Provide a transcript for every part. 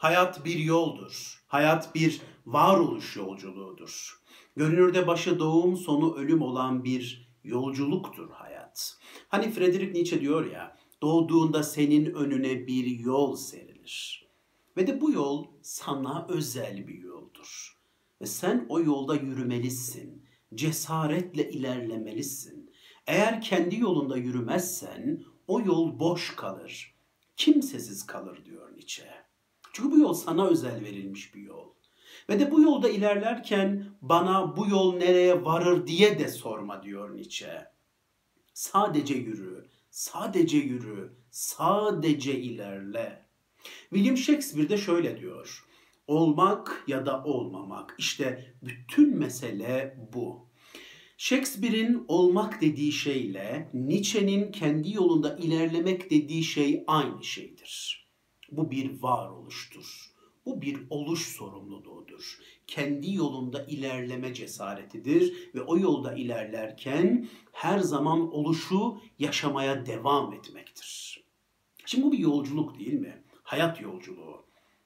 Hayat bir yoldur. Hayat bir varoluş yolculuğudur. Görünürde başı doğum, sonu ölüm olan bir yolculuktur hayat. Hani Friedrich Nietzsche diyor ya, doğduğunda senin önüne bir yol serilir. Ve de bu yol sana özel bir yoldur. Ve sen o yolda yürümelisin. Cesaretle ilerlemelisin. Eğer kendi yolunda yürümezsen o yol boş kalır. Kimsesiz kalır diyor Nietzsche. Çünkü bu yol sana özel verilmiş bir yol. Ve de bu yolda ilerlerken bana bu yol nereye varır diye de sorma diyor Nietzsche. Sadece yürü, sadece yürü, sadece ilerle. William Shakespeare de şöyle diyor. Olmak ya da olmamak. İşte bütün mesele bu. Shakespeare'in olmak dediği şeyle Nietzsche'nin kendi yolunda ilerlemek dediği şey aynı şeydir. Bu bir varoluştur. Bu bir oluş sorumluluğudur. Kendi yolunda ilerleme cesaretidir ve o yolda ilerlerken her zaman oluşu yaşamaya devam etmektir. Şimdi bu bir yolculuk değil mi? Hayat yolculuğu.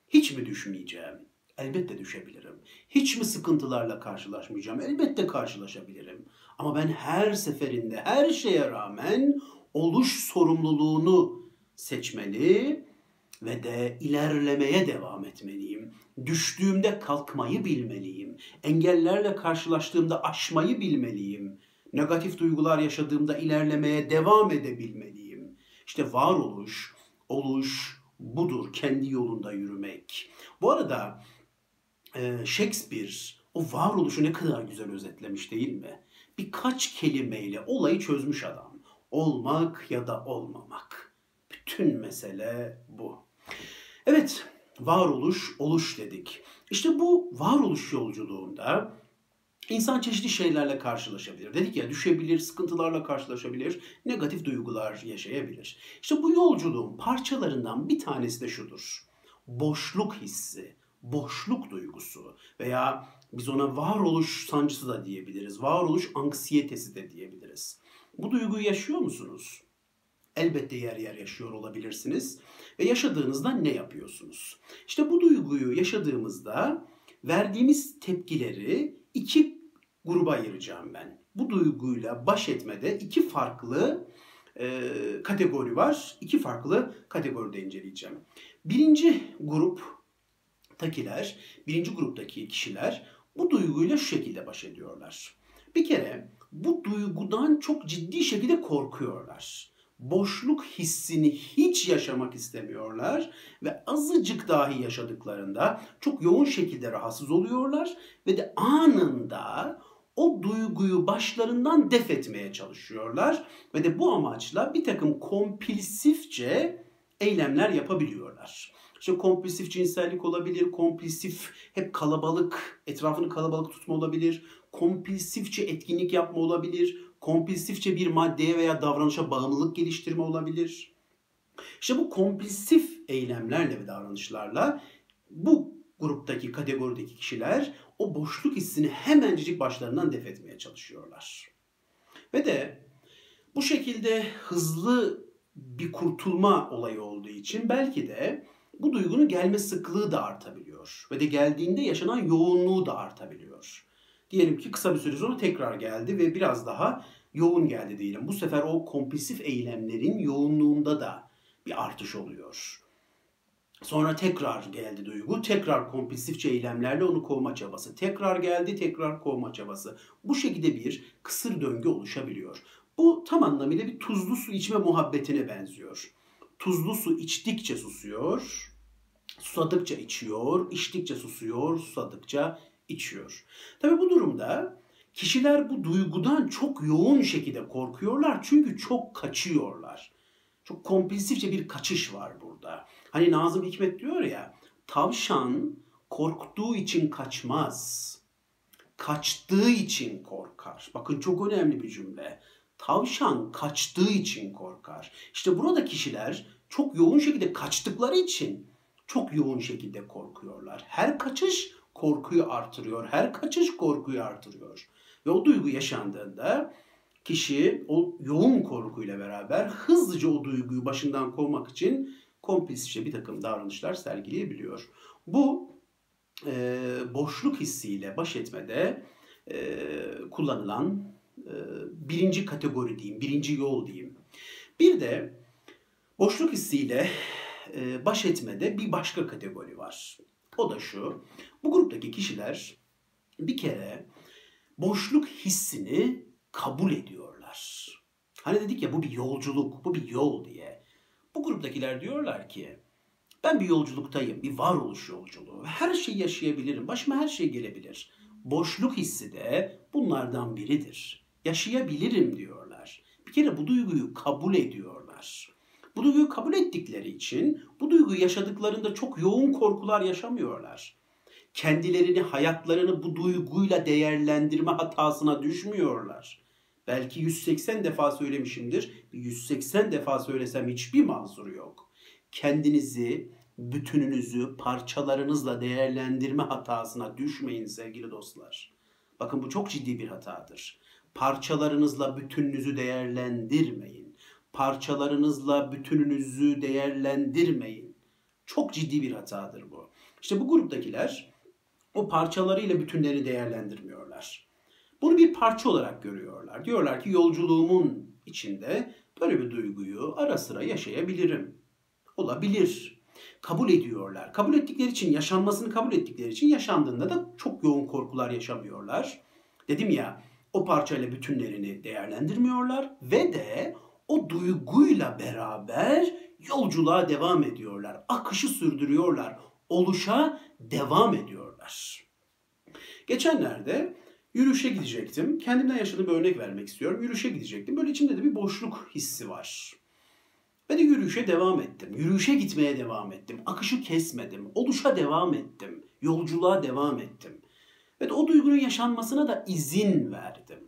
Hiç mi düşmeyeceğim? Elbette düşebilirim. Hiç mi sıkıntılarla karşılaşmayacağım? Elbette karşılaşabilirim. Ama ben her seferinde her şeye rağmen oluş sorumluluğunu seçmeli ve de ilerlemeye devam etmeliyim. Düştüğümde kalkmayı bilmeliyim. Engellerle karşılaştığımda aşmayı bilmeliyim. Negatif duygular yaşadığımda ilerlemeye devam edebilmeliyim. İşte varoluş, oluş budur kendi yolunda yürümek. Bu arada e, Shakespeare o varoluşu ne kadar güzel özetlemiş değil mi? Birkaç kelimeyle olayı çözmüş adam. Olmak ya da olmamak. Bütün mesele bu. Evet, varoluş, oluş dedik. İşte bu varoluş yolculuğunda insan çeşitli şeylerle karşılaşabilir. Dedik ya düşebilir, sıkıntılarla karşılaşabilir, negatif duygular yaşayabilir. İşte bu yolculuğun parçalarından bir tanesi de şudur. Boşluk hissi, boşluk duygusu veya biz ona varoluş sancısı da diyebiliriz. Varoluş anksiyetesi de diyebiliriz. Bu duyguyu yaşıyor musunuz? Elbette yer yer yaşıyor olabilirsiniz. Ve yaşadığınızda ne yapıyorsunuz? İşte bu duyguyu yaşadığımızda verdiğimiz tepkileri iki gruba ayıracağım ben. Bu duyguyla baş etmede iki farklı e, kategori var. İki farklı kategoride inceleyeceğim. Birinci grup takiler, birinci gruptaki kişiler bu duyguyla şu şekilde baş ediyorlar. Bir kere bu duygudan çok ciddi şekilde korkuyorlar. Boşluk hissini hiç yaşamak istemiyorlar ve azıcık dahi yaşadıklarında çok yoğun şekilde rahatsız oluyorlar ve de anında o duyguyu başlarından def etmeye çalışıyorlar ve de bu amaçla bir takım kompulsifçe eylemler yapabiliyorlar. İşte kompulsif cinsellik olabilir, kompulsif hep kalabalık, etrafını kalabalık tutma olabilir, kompulsifçe etkinlik yapma olabilir, kompulsifçe bir maddeye veya davranışa bağımlılık geliştirme olabilir. İşte bu kompulsif eylemlerle ve davranışlarla bu gruptaki, kategorideki kişiler o boşluk hissini hemencecik başlarından def etmeye çalışıyorlar. Ve de bu şekilde hızlı bir kurtulma olayı olduğu için belki de bu duygunun gelme sıklığı da artabiliyor. Ve de geldiğinde yaşanan yoğunluğu da artabiliyor. Diyelim ki kısa bir süre sonra tekrar geldi ve biraz daha yoğun geldi diyelim. Bu sefer o kompulsif eylemlerin yoğunluğunda da bir artış oluyor. Sonra tekrar geldi duygu, tekrar kompulsifçe eylemlerle onu kovma çabası. Tekrar geldi, tekrar kovma çabası. Bu şekilde bir kısır döngü oluşabiliyor. Bu tam anlamıyla bir tuzlu su içme muhabbetine benziyor. Tuzlu su içtikçe susuyor, susadıkça içiyor, içtikçe susuyor, susadıkça içiyor. Tabi bu durumda kişiler bu duygudan çok yoğun şekilde korkuyorlar çünkü çok kaçıyorlar. Çok kompulsifçe bir kaçış var burada. Hani Nazım Hikmet diyor ya, tavşan korktuğu için kaçmaz. Kaçtığı için korkar. Bakın çok önemli bir cümle. Tavşan kaçtığı için korkar. İşte burada kişiler çok yoğun şekilde kaçtıkları için çok yoğun şekilde korkuyorlar. Her kaçış korkuyu artırıyor. Her kaçış korkuyu artırıyor. Ve o duygu yaşandığında kişi o yoğun korkuyla beraber hızlıca o duyguyu başından kovmak için komplisçe bir takım davranışlar sergileyebiliyor. Bu e, boşluk hissiyle baş etmede e, kullanılan e, birinci kategori diyeyim, birinci yol diyeyim. Bir de boşluk hissiyle e, baş etmede bir başka kategori var. O da şu, bu gruptaki kişiler bir kere boşluk hissini kabul ediyorlar. Hani dedik ya bu bir yolculuk, bu bir yol diye. Bu gruptakiler diyorlar ki ben bir yolculuktayım, bir varoluş yolculuğu. Her şeyi yaşayabilirim, başıma her şey gelebilir. Boşluk hissi de bunlardan biridir. Yaşayabilirim diyorlar. Bir kere bu duyguyu kabul ediyorlar. Bu duyguyu kabul ettikleri için bu duyguyu yaşadıklarında çok yoğun korkular yaşamıyorlar. Kendilerini, hayatlarını bu duyguyla değerlendirme hatasına düşmüyorlar. Belki 180 defa söylemişimdir. 180 defa söylesem hiçbir mahzuru yok. Kendinizi, bütününüzü parçalarınızla değerlendirme hatasına düşmeyin sevgili dostlar. Bakın bu çok ciddi bir hatadır. Parçalarınızla bütününüzü değerlendirmeyin. Parçalarınızla bütününüzü değerlendirmeyin. Çok ciddi bir hatadır bu. İşte bu gruptakiler o parçalarıyla bütünleri değerlendirmiyorlar. Bunu bir parça olarak görüyorlar. Diyorlar ki yolculuğumun içinde böyle bir duyguyu ara sıra yaşayabilirim. Olabilir. Kabul ediyorlar. Kabul ettikleri için, yaşanmasını kabul ettikleri için yaşandığında da çok yoğun korkular yaşamıyorlar. Dedim ya o parçayla bütünlerini değerlendirmiyorlar ve de o duyguyla beraber yolculuğa devam ediyorlar. Akışı sürdürüyorlar. Oluşa devam ediyorlar. Geçenlerde Yürüyüşe gidecektim. Kendimden yaşadığım bir örnek vermek istiyorum. Yürüyüşe gidecektim. Böyle içimde de bir boşluk hissi var. Ben de yürüyüşe devam ettim. Yürüyüşe gitmeye devam ettim. Akışı kesmedim. Oluşa devam ettim. Yolculuğa devam ettim. Ve de o duygunun yaşanmasına da izin verdim.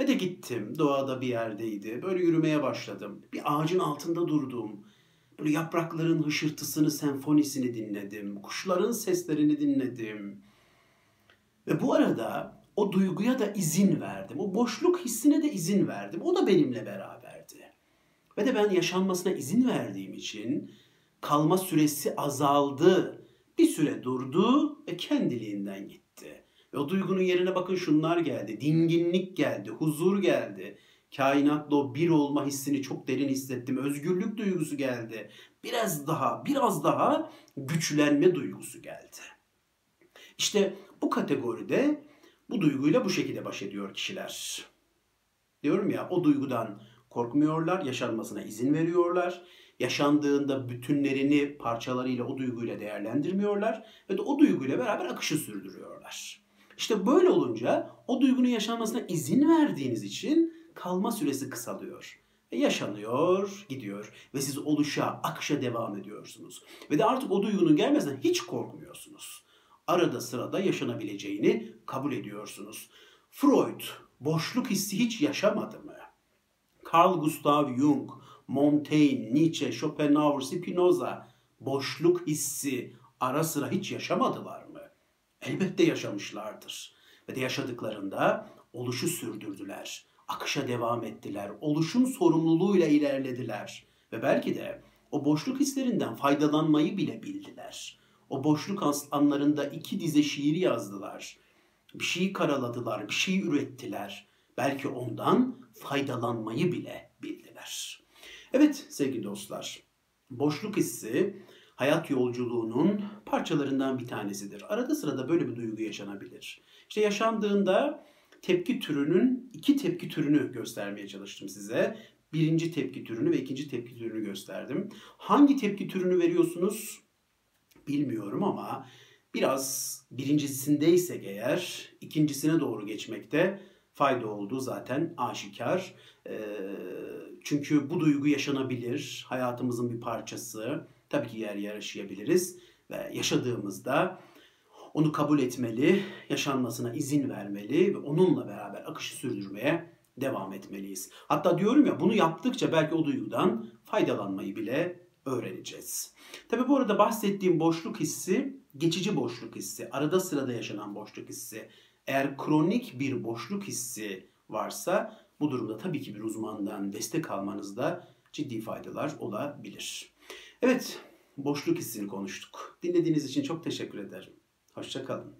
Ve de gittim. Doğada bir yerdeydi. Böyle yürümeye başladım. Bir ağacın altında durdum. Böyle yaprakların hışırtısını, senfonisini dinledim. Kuşların seslerini dinledim. Ve bu arada o duyguya da izin verdim. O boşluk hissine de izin verdim. O da benimle beraberdi. Ve de ben yaşanmasına izin verdiğim için kalma süresi azaldı. Bir süre durdu ve kendiliğinden gitti. O duygunun yerine bakın şunlar geldi. Dinginlik geldi, huzur geldi. Kainatla o bir olma hissini çok derin hissettim. Özgürlük duygusu geldi. Biraz daha, biraz daha güçlenme duygusu geldi. İşte bu kategoride bu duyguyla bu şekilde baş ediyor kişiler. Diyorum ya o duygudan korkmuyorlar, yaşanmasına izin veriyorlar. Yaşandığında bütünlerini parçalarıyla o duyguyla değerlendirmiyorlar ve de o duyguyla beraber akışı sürdürüyorlar. İşte böyle olunca o duygunun yaşanmasına izin verdiğiniz için kalma süresi kısalıyor. Ve yaşanıyor, gidiyor ve siz oluşa, akışa devam ediyorsunuz. Ve de artık o duygunun gelmesinden hiç korkmuyorsunuz arada sırada yaşanabileceğini kabul ediyorsunuz. Freud boşluk hissi hiç yaşamadı mı? Carl Gustav Jung, Montaigne, Nietzsche, Schopenhauer, Spinoza boşluk hissi ara sıra hiç yaşamadılar mı? Elbette yaşamışlardır. Ve de yaşadıklarında oluşu sürdürdüler. Akışa devam ettiler. Oluşun sorumluluğuyla ilerlediler. Ve belki de o boşluk hislerinden faydalanmayı bile bildiler. O boşluk anlarında iki dize şiir yazdılar. Bir şey karaladılar, bir şey ürettiler. Belki ondan faydalanmayı bile bildiler. Evet sevgili dostlar, boşluk hissi hayat yolculuğunun parçalarından bir tanesidir. Arada sırada böyle bir duygu yaşanabilir. İşte yaşandığında tepki türünün iki tepki türünü göstermeye çalıştım size. Birinci tepki türünü ve ikinci tepki türünü gösterdim. Hangi tepki türünü veriyorsunuz? bilmiyorum ama biraz birincisindeyse eğer ikincisine doğru geçmekte fayda olduğu zaten aşikar. Ee, çünkü bu duygu yaşanabilir, hayatımızın bir parçası. Tabii ki yer yer yaşayabiliriz ve yaşadığımızda onu kabul etmeli, yaşanmasına izin vermeli ve onunla beraber akışı sürdürmeye devam etmeliyiz. Hatta diyorum ya bunu yaptıkça belki o duygudan faydalanmayı bile öğreneceğiz. Tabi bu arada bahsettiğim boşluk hissi geçici boşluk hissi, arada sırada yaşanan boşluk hissi. Eğer kronik bir boşluk hissi varsa bu durumda tabii ki bir uzmandan destek almanızda ciddi faydalar olabilir. Evet, boşluk hissini konuştuk. Dinlediğiniz için çok teşekkür ederim. Hoşçakalın.